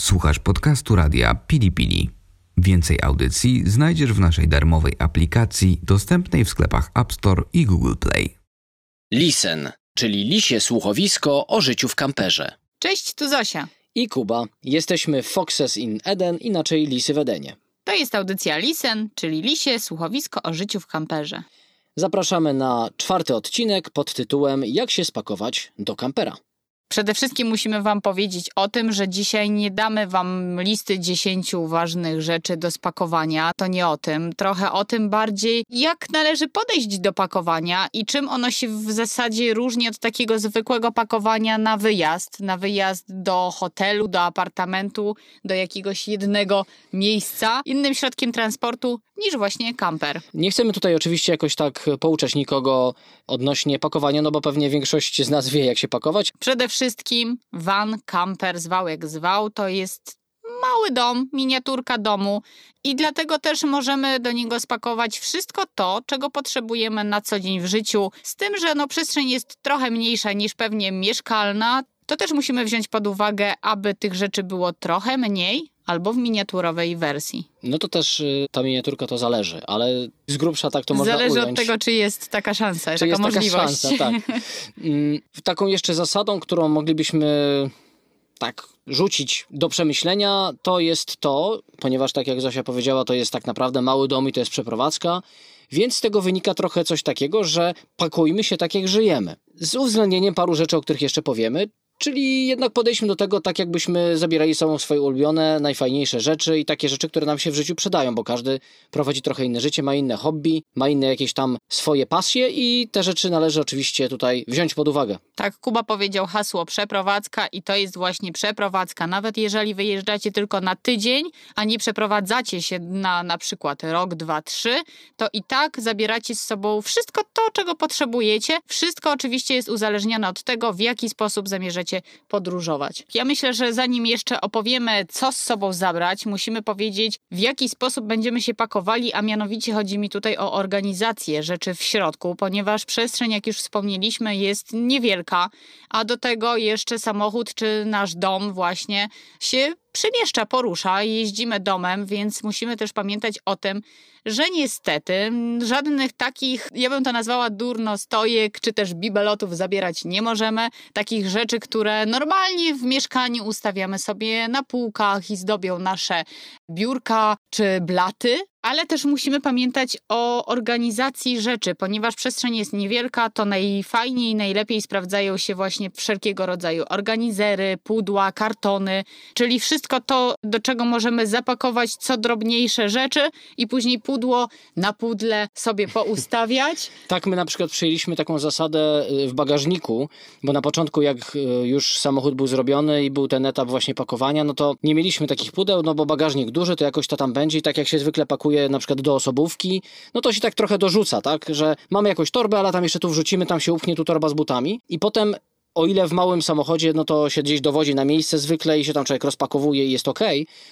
Słuchasz podcastu radia Pili Pili. Więcej audycji znajdziesz w naszej darmowej aplikacji dostępnej w sklepach App Store i Google Play. Lisen, czyli lisie słuchowisko o życiu w kamperze. Cześć, tu Zosia. I Kuba. Jesteśmy Foxes in Eden, inaczej Lisy w Edenie. To jest audycja Lisen, czyli lisie słuchowisko o życiu w kamperze. Zapraszamy na czwarty odcinek pod tytułem Jak się spakować do kampera. Przede wszystkim musimy Wam powiedzieć o tym, że dzisiaj nie damy Wam listy 10 ważnych rzeczy do spakowania. To nie o tym. Trochę o tym bardziej, jak należy podejść do pakowania i czym ono się w zasadzie różni od takiego zwykłego pakowania na wyjazd. Na wyjazd do hotelu, do apartamentu, do jakiegoś jednego miejsca. Innym środkiem transportu niż właśnie kamper. Nie chcemy tutaj oczywiście jakoś tak pouczać nikogo odnośnie pakowania, no bo pewnie większość z nas wie, jak się pakować. Przede wszystkim van, camper, zwał jak zwał, to jest mały dom, miniaturka domu. I dlatego też możemy do niego spakować wszystko to, czego potrzebujemy na co dzień w życiu. Z tym, że no przestrzeń jest trochę mniejsza niż pewnie mieszkalna, to też musimy wziąć pod uwagę, aby tych rzeczy było trochę mniej, albo w miniaturowej wersji. No to też y, ta miniaturka to zależy, ale z grubsza tak to można Zależy od tego, czy jest taka szansa, czy taka jest możliwość. taka szansa, tak. Mm, Taką jeszcze zasadą, którą moglibyśmy tak rzucić do przemyślenia, to jest to, ponieważ tak jak Zosia powiedziała, to jest tak naprawdę mały dom i to jest przeprowadzka, więc z tego wynika trochę coś takiego, że pakujmy się tak jak żyjemy. Z uwzględnieniem paru rzeczy, o których jeszcze powiemy, Czyli jednak podejdźmy do tego tak, jakbyśmy zabierali sobą swoje ulubione, najfajniejsze rzeczy i takie rzeczy, które nam się w życiu przydają, bo każdy prowadzi trochę inne życie, ma inne hobby, ma inne jakieś tam swoje pasje i te rzeczy należy oczywiście tutaj wziąć pod uwagę. Tak, Kuba powiedział hasło przeprowadzka i to jest właśnie przeprowadzka. Nawet jeżeli wyjeżdżacie tylko na tydzień, a nie przeprowadzacie się na na przykład rok, dwa, trzy, to i tak zabieracie z sobą wszystko to, czego potrzebujecie. Wszystko oczywiście jest uzależnione od tego, w jaki sposób zamierzacie podróżować. Ja myślę, że zanim jeszcze opowiemy, co z sobą zabrać, musimy powiedzieć, w jaki sposób będziemy się pakowali, a mianowicie chodzi mi tutaj o organizację rzeczy w środku, ponieważ przestrzeń, jak już wspomnieliśmy, jest niewielka, a do tego jeszcze samochód czy nasz dom właśnie się przemieszcza, porusza, jeździmy domem, więc musimy też pamiętać o tym, że niestety żadnych takich, ja bym to nazwała durnostojek, czy też bibelotów zabierać nie możemy. Takich rzeczy, które normalnie w mieszkaniu ustawiamy sobie na półkach i zdobią nasze biurka czy blaty. Ale też musimy pamiętać o organizacji rzeczy, ponieważ przestrzeń jest niewielka, to najfajniej, najlepiej sprawdzają się właśnie wszelkiego rodzaju organizery, pudła, kartony, czyli wszystko to, do czego możemy zapakować co drobniejsze rzeczy i później pudło na pudle sobie poustawiać. Tak, my na przykład przyjęliśmy taką zasadę y, w bagażniku, bo na początku jak y, już samochód był zrobiony i był ten etap właśnie pakowania, no to nie mieliśmy takich pudeł, no bo bagażnik duży, to jakoś to tam będzie i tak jak się zwykle pakuje na przykład do osobówki, no to się tak trochę dorzuca, tak, że mamy jakąś torbę, ale tam jeszcze tu wrzucimy, tam się upchnie tu torba z butami. I potem o ile w małym samochodzie, no to się gdzieś dowodzi na miejsce zwykle i się tam człowiek rozpakowuje i jest ok,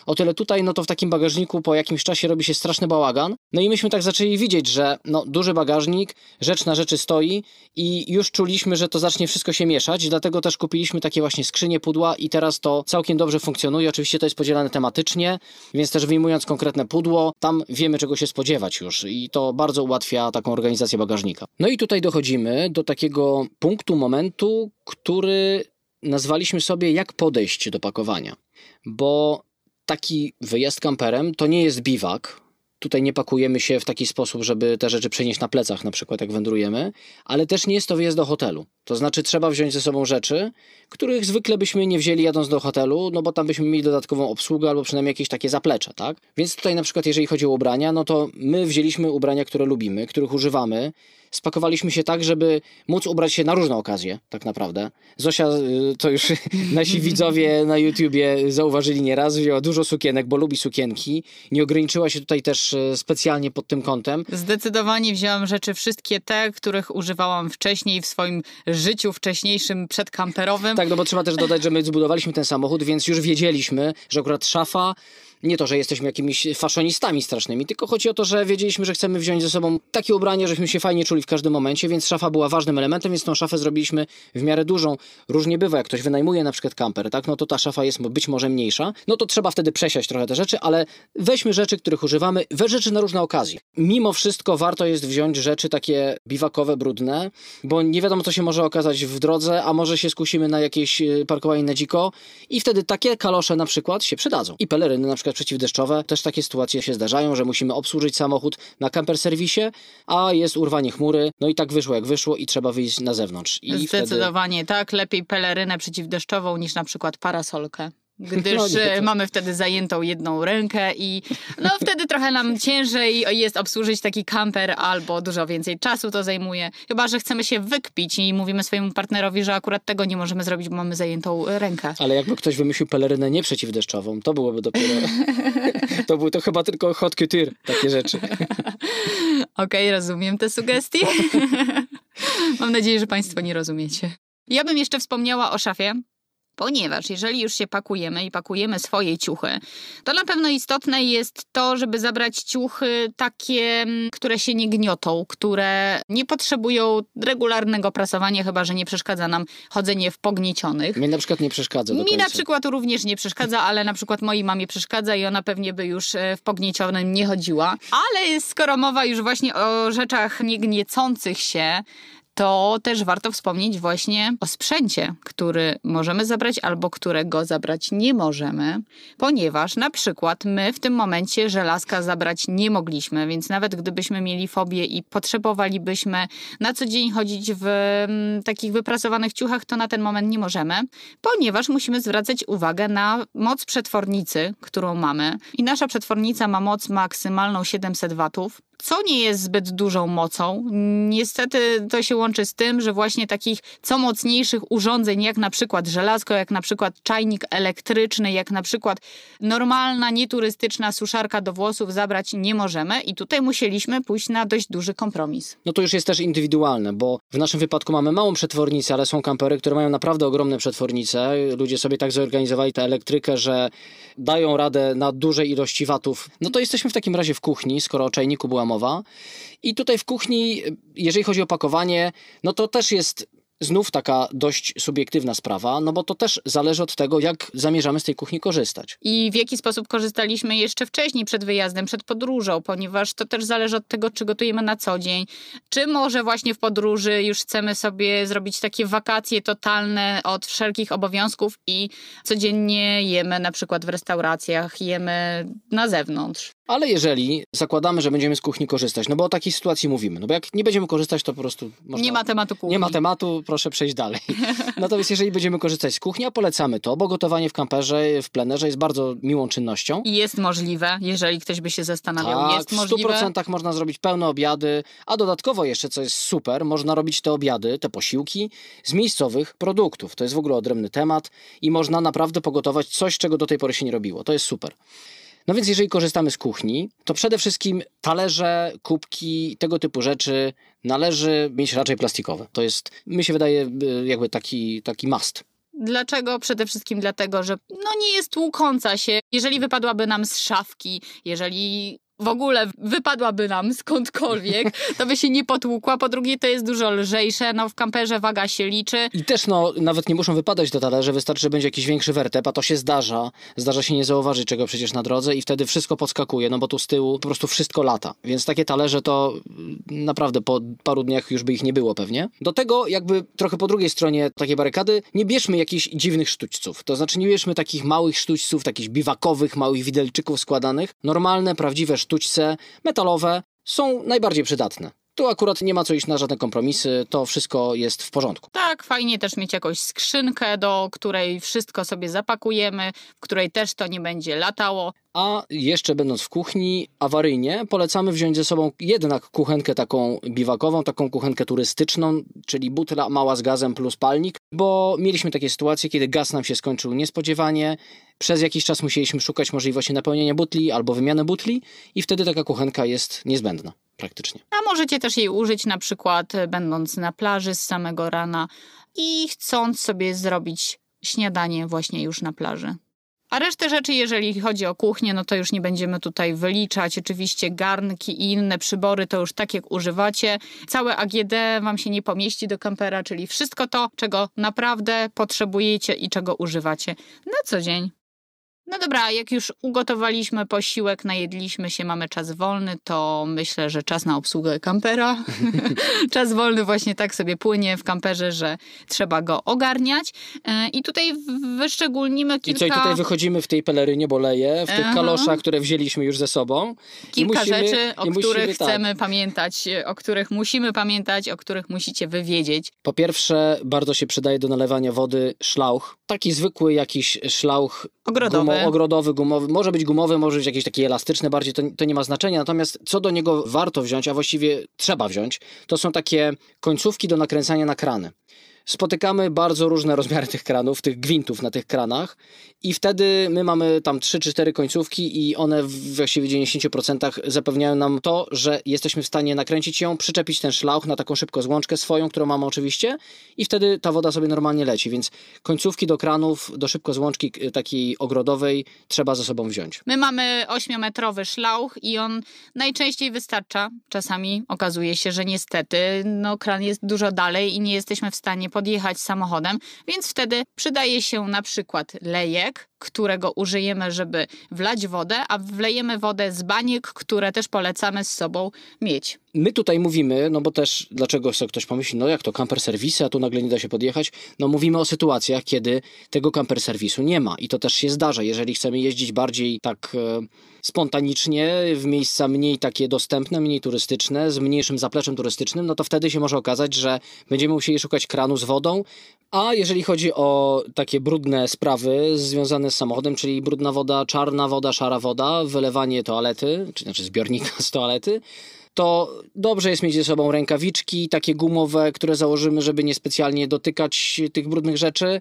o tyle tutaj, no to w takim bagażniku po jakimś czasie robi się straszny bałagan. No i myśmy tak zaczęli widzieć, że no duży bagażnik, rzecz na rzeczy stoi i już czuliśmy, że to zacznie wszystko się mieszać, dlatego też kupiliśmy takie właśnie skrzynie, pudła i teraz to całkiem dobrze funkcjonuje. Oczywiście to jest podzielane tematycznie, więc też wyjmując konkretne pudło, tam wiemy czego się spodziewać już i to bardzo ułatwia taką organizację bagażnika. No i tutaj dochodzimy do takiego punktu, momentu, który nazwaliśmy sobie jak podejść do pakowania. Bo taki wyjazd kamperem to nie jest biwak. Tutaj nie pakujemy się w taki sposób, żeby te rzeczy przenieść na plecach, na przykład jak wędrujemy, ale też nie jest to wyjazd do hotelu. To znaczy trzeba wziąć ze sobą rzeczy, których zwykle byśmy nie wzięli jadąc do hotelu, no bo tam byśmy mieli dodatkową obsługę albo przynajmniej jakieś takie zaplecze, tak? Więc tutaj na przykład jeżeli chodzi o ubrania, no to my wzięliśmy ubrania, które lubimy, których używamy, spakowaliśmy się tak, żeby móc ubrać się na różne okazje, tak naprawdę. Zosia, y, to już nasi widzowie na YouTubie zauważyli nieraz, wzięła dużo sukienek, bo lubi sukienki. Nie ograniczyła się tutaj też y, specjalnie pod tym kątem. Zdecydowanie wzięłam rzeczy wszystkie te, których używałam wcześniej w swoim życiu wcześniejszym przedkamperowym. Tak, no bo trzeba też dodać, że my zbudowaliśmy ten samochód, więc już wiedzieliśmy, że akurat szafa nie to, że jesteśmy jakimiś faszonistami strasznymi, tylko chodzi o to, że wiedzieliśmy, że chcemy wziąć ze sobą takie ubranie, żebyśmy się fajnie czuli w każdym momencie, więc szafa była ważnym elementem, więc tą szafę zrobiliśmy w miarę dużą. Różnie bywa, jak ktoś wynajmuje na przykład kamper, tak, no to ta szafa jest być może mniejsza, no to trzeba wtedy przesiać trochę te rzeczy, ale weźmy rzeczy, których używamy, we rzeczy na różne okazje. Mimo wszystko warto jest wziąć rzeczy takie biwakowe, brudne, bo nie wiadomo, co się może okazać w drodze, a może się skusimy na jakieś y, parkowanie na dziko i wtedy takie kalosze na przykład się przydadzą. I peleryny na przykład przeciwdeszczowe, też takie sytuacje się zdarzają, że musimy obsłużyć samochód na camper serwisie, a jest urwanie chmury, no i tak wyszło jak wyszło i trzeba wyjść na zewnątrz. I Zdecydowanie wtedy... tak, lepiej pelerynę przeciwdeszczową niż na przykład parasolkę gdyż no e, mamy wtedy zajętą jedną rękę i no wtedy trochę nam ciężej jest obsłużyć taki kamper albo dużo więcej czasu to zajmuje. Chyba, że chcemy się wykpić i mówimy swojemu partnerowi, że akurat tego nie możemy zrobić, bo mamy zajętą rękę. Ale jakby ktoś wymyślił pelerynę nieprzeciwdeszczową, to byłoby dopiero... to był to chyba tylko hot couture, takie rzeczy. Okej, okay, rozumiem te sugestie. Mam nadzieję, że Państwo nie rozumiecie. Ja bym jeszcze wspomniała o szafie, Ponieważ jeżeli już się pakujemy i pakujemy swoje ciuchy, to na pewno istotne jest to, żeby zabrać ciuchy takie, mm, które się nie gniotą, które nie potrzebują regularnego prasowania, chyba że nie przeszkadza nam chodzenie w pogniecionych. Mi na przykład nie przeszkadza. Mi końca. na przykład również nie przeszkadza, ale na przykład mojej mamie przeszkadza i ona pewnie by już e, w pogniecionym nie chodziła. Ale skoro mowa już właśnie o rzeczach niegniecących się, to też warto wspomnieć właśnie o sprzęcie, który możemy zabrać albo którego zabrać nie możemy, ponieważ na przykład my w tym momencie żelazka zabrać nie mogliśmy, więc nawet gdybyśmy mieli fobię i potrzebowalibyśmy na co dzień chodzić w m, takich wyprasowanych ciuchach, to na ten moment nie możemy, ponieważ musimy zwracać uwagę na moc przetwornicy, którą mamy. I nasza przetwornica ma moc maksymalną 700 watów, co nie jest zbyt dużą mocą. Niestety to się łączy z tym, że właśnie takich co mocniejszych urządzeń, jak na przykład żelazko, jak na przykład czajnik elektryczny, jak na przykład normalna, nieturystyczna suszarka do włosów zabrać nie możemy i tutaj musieliśmy pójść na dość duży kompromis. No to już jest też indywidualne, bo w naszym wypadku mamy małą przetwornicę, ale są kampery, które mają naprawdę ogromne przetwornice. Ludzie sobie tak zorganizowali tę elektrykę, że dają radę na dużej ilości watów. No to jesteśmy w takim razie w kuchni, skoro o czajniku była mowa. I tutaj w kuchni, jeżeli chodzi o pakowanie, no to też jest znów taka dość subiektywna sprawa, no bo to też zależy od tego, jak zamierzamy z tej kuchni korzystać. I w jaki sposób korzystaliśmy jeszcze wcześniej, przed wyjazdem, przed podróżą, ponieważ to też zależy od tego, czy gotujemy na co dzień, czy może właśnie w podróży już chcemy sobie zrobić takie wakacje totalne od wszelkich obowiązków i codziennie jemy na przykład w restauracjach, jemy na zewnątrz. Ale jeżeli zakładamy, że będziemy z kuchni korzystać, no bo o takiej sytuacji mówimy, no bo jak nie będziemy korzystać, to po prostu... Można, nie ma tematu kuchni. Nie ma tematu, proszę przejść dalej. Natomiast jeżeli będziemy korzystać z kuchni, a polecamy to, bo gotowanie w kamperze, w plenerze jest bardzo miłą czynnością. Jest możliwe, jeżeli ktoś by się zastanawiał, tak, jest możliwe. w 100% można zrobić pełne obiady, a dodatkowo jeszcze, co jest super, można robić te obiady, te posiłki z miejscowych produktów. To jest w ogóle odrębny temat i można naprawdę pogotować coś, czego do tej pory się nie robiło. To jest super. No więc jeżeli korzystamy z kuchni, to przede wszystkim talerze, kubki, tego typu rzeczy należy mieć raczej plastikowe. To jest, mi się wydaje, y, jakby taki, taki must. Dlaczego? Przede wszystkim dlatego, że no nie jest tłukąca się. Jeżeli wypadłaby nam z szafki, jeżeli w ogóle wypadłaby nam skądkolwiek, to by się nie potłukła. Po drugie, to jest dużo lżejsze, no w kamperze waga się liczy. I też no, nawet nie muszą wypadać do talerze, wystarczy, że będzie jakiś większy wertep, a to się zdarza. Zdarza się nie zauważyć czego przecież na drodze i wtedy wszystko podskakuje, no bo tu z tyłu po prostu wszystko lata. Więc takie talerze to naprawdę po paru dniach już by ich nie było pewnie. Do tego jakby trochę po drugiej stronie takiej barykady nie bierzmy jakichś dziwnych sztućców. To znaczy nie bierzmy takich małych sztućców, takich biwakowych, małych widelczyków składanych. Normalne, prawdziwe sztućce metalowe są najbardziej przydatne. Tu akurat nie ma co iść na żadne kompromisy, to wszystko jest w porządku. Tak, fajnie też mieć jakąś skrzynkę, do której wszystko sobie zapakujemy, w której też to nie będzie latało. A jeszcze będąc w kuchni, awaryjnie polecamy wziąć ze sobą jednak kuchenkę taką biwakową, taką kuchenkę turystyczną, czyli butla mała z gazem plus palnik, bo mieliśmy takie sytuacje, kiedy gaz nam się skończył niespodziewanie, przez jakiś czas musieliśmy szukać możliwości napełnienia butli albo wymiany butli i wtedy taka kuchenka jest niezbędna praktycznie. A możecie też jej użyć na przykład e, będąc na plaży z samego rana i chcąc sobie zrobić śniadanie właśnie już na plaży. A resztę rzeczy, jeżeli chodzi o kuchnię, no to już nie będziemy tutaj wyliczać. Oczywiście garnki i inne przybory to już tak jak używacie. Całe AGD wam się nie pomieści do kampera, czyli wszystko to, czego naprawdę potrzebujecie i czego używacie na co dzień. No dobra, jak już ugotowaliśmy posiłek, najedliśmy się, mamy czas wolny, to myślę, że czas na obsługę kampera. czas wolny właśnie tak sobie płynie w kamperze, że trzeba go ogarniać. E, I tutaj wyszczególnimy kilka... I co, i tutaj wychodzimy w tej pelerynie, bo leje, w tych kaloszach, które wzięliśmy już ze sobą. Kilka musimy, rzeczy, o których musimy, tak. chcemy tak. pamiętać, o których musimy pamiętać, o których musicie wywiedzieć. Po pierwsze, bardzo się przydaje do nalewania wody szlauch. Taki zwykły jakiś szlauch ogrodowy. Ogrodowy, gumowy, może być gumowy, może być jakiś taki elastyczny bardziej, to, to nie ma znaczenia. Natomiast co do niego warto wziąć, a właściwie trzeba wziąć, to są takie końcówki do nakręcania na krany spotykamy bardzo różne rozmiary tych kranów, tych gwintów na tych kranach i wtedy my mamy tam 3 czy 4 końcówki i one w właściwie 90% zapewniają nam to, że jesteśmy w stanie nakręcić ją, przyczepić ten szlauch na taką szybko złączkę swoją, którą mamy oczywiście i wtedy ta woda sobie normalnie leci, więc końcówki do kranów, do szybko złączki takiej ogrodowej trzeba ze sobą wziąć. My mamy 8-metrowy szlauch i on najczęściej wystarcza. Czasami okazuje się, że niestety no, kran jest dużo dalej i nie jesteśmy w stanie podjechać samochodem, więc wtedy przydaje się na przykład lejek, którego użyjemy, żeby wlać wodę, a wlejemy wodę z baniek, które też polecamy z sobą mieć. My tutaj mówimy, no bo też dlaczego sobie ktoś pomyśli, no jak to camper serwisy, a tu nagle nie da się podjechać. No mówimy o sytuacjach, kiedy tego camper serwisu nie ma i to też się zdarza. Jeżeli chcemy jeździć bardziej tak e, spontanicznie w miejsca mniej takie dostępne, mniej turystyczne, z mniejszym zapleczem turystycznym, no to wtedy się może okazać, że będziemy musieli szukać kranu z wodą, a jeżeli chodzi o takie brudne sprawy związane z samochodem, czyli brudna woda, czarna woda, szara woda, wylewanie toalety, czy znaczy zbiornika z toalety, to dobrze jest mieć ze sobą rękawiczki, takie gumowe, które założymy, żeby niespecjalnie dotykać tych brudnych rzeczy.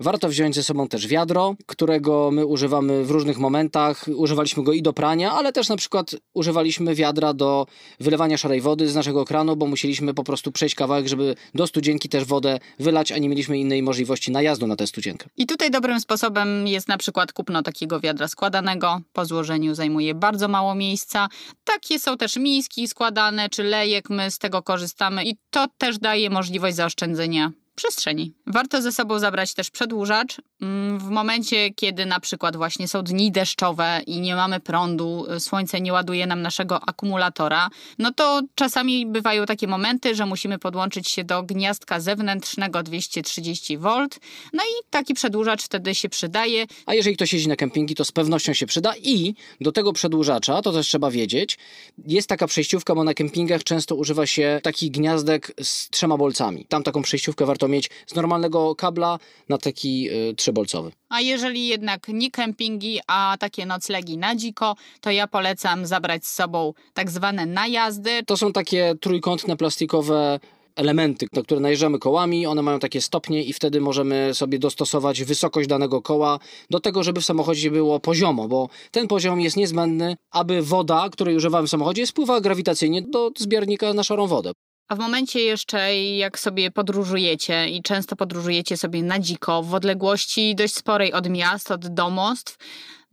Warto wziąć ze sobą też wiadro, którego my używamy w różnych momentach. Używaliśmy go i do prania, ale też na przykład używaliśmy wiadra do wylewania szarej wody z naszego kranu, bo musieliśmy po prostu przejść kawałek, żeby do studzienki też wodę wylać, a nie mieliśmy innej możliwości najazdu na tę studzienkę. I tutaj dobrym sposobem jest na przykład kupno takiego wiadra składanego. Po złożeniu zajmuje bardzo mało miejsca. Takie są też miski składane, czy lejek, my z tego korzystamy i to też daje możliwość zaoszczędzenia przestrzeni. Warto ze sobą zabrać też przedłużacz. Mm, w momencie, kiedy na przykład właśnie są dni deszczowe i nie mamy prądu, y, słońce nie ładuje nam naszego akumulatora, no to czasami bywają takie momenty, że musimy podłączyć się do gniazdka zewnętrznego 230V. No i taki przedłużacz wtedy się przydaje. A jeżeli ktoś jeździ na kempingi, to z pewnością się przyda i do tego przedłużacza, to też trzeba wiedzieć, jest taka przejściówka, bo na kempingach często używa się takich gniazdek z trzema bolcami. Tam taką przejściówkę warto mieć z normalnego kabla na taki y, trzybolcowy. A jeżeli jednak nie kempingi, a takie noclegi na dziko, to ja polecam zabrać z sobą tak zwane najazdy. To są takie trójkątne plastikowe elementy, na które najeżdżamy kołami, one mają takie stopnie i wtedy możemy sobie dostosować wysokość danego koła do tego, żeby w samochodzie było poziomo, bo ten poziom jest niezbędny, aby woda, której używamy w samochodzie, spływa grawitacyjnie do zbiornika na szarą wodę. A w momencie jeszcze, jak sobie podróżujecie i często podróżujecie sobie na dziko, w odległości dość sporej od miast, od domostw,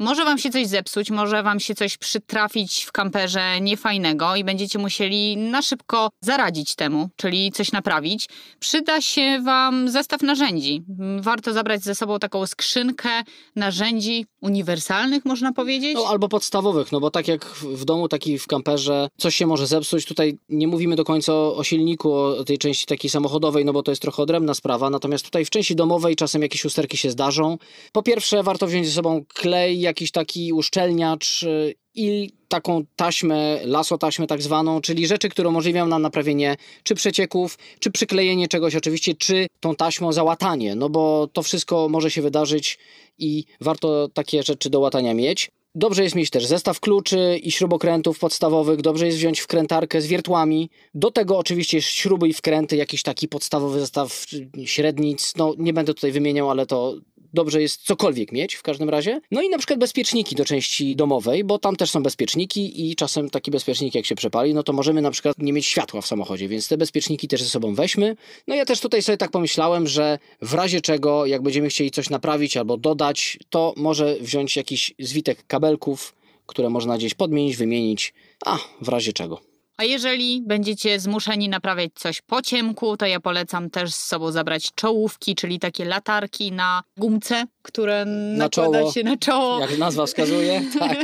może wam się coś zepsuć, może wam się coś przytrafić w kamperze niefajnego i będziecie musieli na szybko zaradzić temu, czyli coś naprawić. Przyda się wam zestaw narzędzi. Warto zabrać ze sobą taką skrzynkę narzędzi uniwersalnych, można powiedzieć. No, albo podstawowych, no bo tak jak w domu, tak i w kamperze coś się może zepsuć. Tutaj nie mówimy do końca o silniku, o tej części takiej samochodowej, no bo to jest trochę odrębna sprawa. Natomiast tutaj w części domowej czasem jakieś usterki się zdarzą. Po pierwsze warto wziąć ze sobą klej, jakiś taki uszczelniacz y, i taką taśmę, lasotaśmę tak zwaną, czyli rzeczy, które umożliwiają nam naprawienie czy przecieków, czy przyklejenie czegoś oczywiście, czy tą taśmą załatanie, no bo to wszystko może się wydarzyć i warto takie rzeczy do łatania mieć. Dobrze jest mieć też zestaw kluczy i śrubokrętów podstawowych, dobrze jest wziąć wkrętarkę z wiertłami. Do tego oczywiście śruby i wkręty, jakiś taki podstawowy zestaw średnic. No nie będę tutaj wymieniał, ale to dobrze jest cokolwiek mieć w każdym razie. No i na przykład bezpieczniki do części domowej, bo tam też są bezpieczniki i czasem taki bezpiecznik jak się przepali, no to możemy na przykład nie mieć światła w samochodzie, więc te bezpieczniki też ze sobą weźmy. No ja też tutaj sobie tak pomyślałem, że w razie czego, jak będziemy chcieli coś naprawić albo dodać, to może wziąć jakiś zwitek kabelków, które można gdzieś podmienić, wymienić, a w razie czego. A jeżeli będziecie zmuszeni naprawiać coś po ciemku, to ja polecam też z sobą zabrać czołówki, czyli takie latarki na gumce, które Na nakłada czoło. się na czoło. Jak nazwa wskazuje, tak.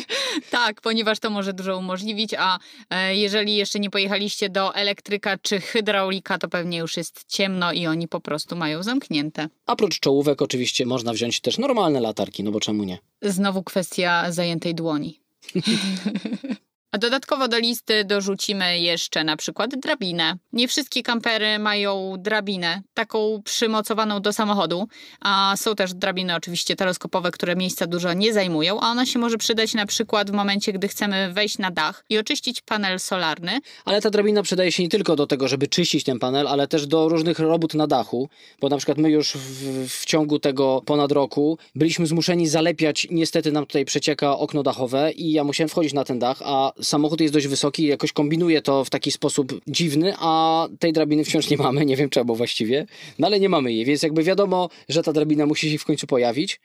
tak, ponieważ to może dużo umożliwić, a e, jeżeli jeszcze nie pojechaliście do elektryka czy hydraulika, to pewnie już jest ciemno i oni po prostu mają zamknięte. Oprócz czołówek oczywiście można wziąć też normalne latarki, no bo czemu nie? Znowu kwestia zajętej dłoni. A dodatkowo do listy dorzucimy jeszcze na przykład drabinę. Nie wszystkie kampery mają drabinę, taką przymocowaną do samochodu, a są też drabiny oczywiście teleskopowe, które miejsca dużo nie zajmują, a ona się może przydać na przykład w momencie, gdy chcemy wejść na dach i oczyścić panel solarny. Ale ta drabina przydaje się nie tylko do tego, żeby czyścić ten panel, ale też do różnych robót na dachu, bo na przykład my już w, w ciągu tego ponad roku byliśmy zmuszeni zalepiać, niestety nam tutaj przecieka okno dachowe i ja musiałem wchodzić na ten dach, a samochód jest dość wysoki, jakoś kombinuje to w taki sposób dziwny, a tej drabiny wciąż nie mamy, nie wiem czemu właściwie, no ale nie mamy jej, więc jakby wiadomo, że ta drabina musi się w końcu pojawić.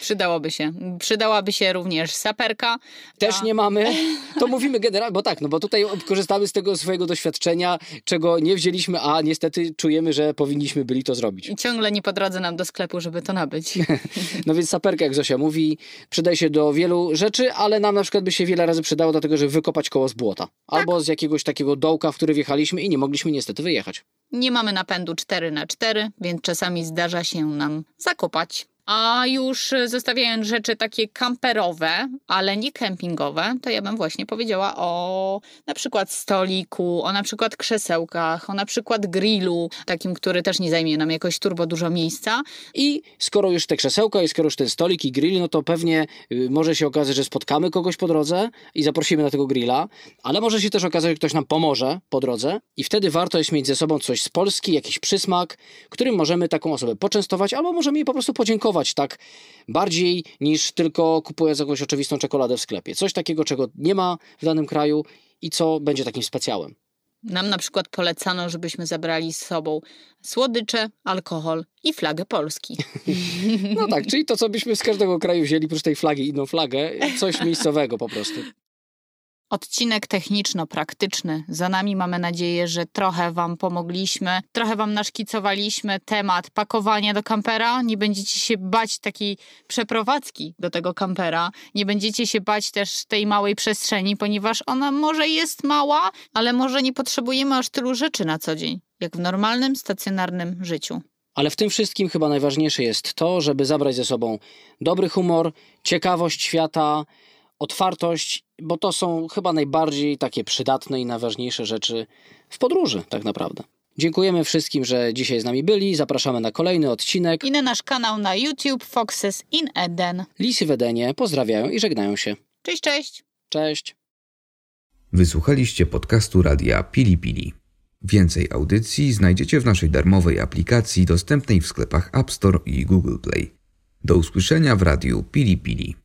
Przydałoby się. Przydałaby się również saperka. Też A- nie mamy. To mówimy generalnie, bo tak, no bo tutaj korzystamy z tego swojego doświadczenia, czego nie wzięliśmy, a niestety czujemy, że powinniśmy byli to zrobić. I ciągle nie po drodze nam do sklepu, żeby to nabyć. No więc saperka, jak Zosia mówi, przydaje się do wielu rzeczy, ale nam na przykład by się wiele razy przydało do tego, żeby wykopać koło z błota. Albo z jakiegoś takiego dołka, w który wjechaliśmy i nie mogliśmy niestety wyjechać. Nie mamy napędu 4 na 4 więc czasami zdarza się nam zakopać. A już zostawiając rzeczy takie kamperowe, ale nie kempingowe, to ja bym właśnie powiedziała o na przykład stoliku, o na przykład krzesełkach, o na przykład grillu, takim, który też nie zajmie nam jakoś turbo dużo miejsca. I skoro już te krzesełka i skoro już ten stolik i grill, no to pewnie y, może się okazać, że spotkamy kogoś po drodze i zaprosimy na tego grilla, ale może się też okazać, że ktoś nam pomoże po drodze i wtedy warto jest mieć ze sobą coś z Polski, jakiś przysmak, którym możemy taką osobę poczęstować albo możemy jej po prostu podziękować tak bardziej niż tylko kupując jakąś oczywistą czekoladę w sklepie. Coś takiego, czego nie ma w danym kraju i co będzie takim specjałem. Nam na przykład polecano, żebyśmy zabrali z sobą słodycze, alkohol i flagę Polski. No tak, czyli to, co byśmy z każdego kraju wzięli, oprócz tej flagi, inną flagę, coś miejscowego po prostu. Odcinek techniczno-praktyczny. Za nami mamy nadzieję, że trochę Wam pomogliśmy, trochę Wam naszkicowaliśmy temat pakowania do kampera. Nie będziecie się bać takiej przeprowadzki do tego kampera. Nie będziecie się bać też tej małej przestrzeni, ponieważ ona może jest mała, ale może nie potrzebujemy aż tylu rzeczy na co dzień, jak w normalnym, stacjonarnym życiu. Ale w tym wszystkim chyba najważniejsze jest to, żeby zabrać ze sobą dobry humor, ciekawość świata, otwartość, bo to są chyba najbardziej takie przydatne i najważniejsze rzeczy w podróży, tak naprawdę. Dziękujemy wszystkim, że dzisiaj z nami byli. Zapraszamy na kolejny odcinek. I na nasz kanał na YouTube Foxes in Eden. Lisy w Edenie pozdrawiają i żegnają się. Cześć, cześć! Cześć! Wysłuchaliście podcastu radia Pili Pili. Więcej audycji znajdziecie w naszej darmowej aplikacji dostępnej w sklepach App Store i Google Play. Do usłyszenia w radiu Pili Pili.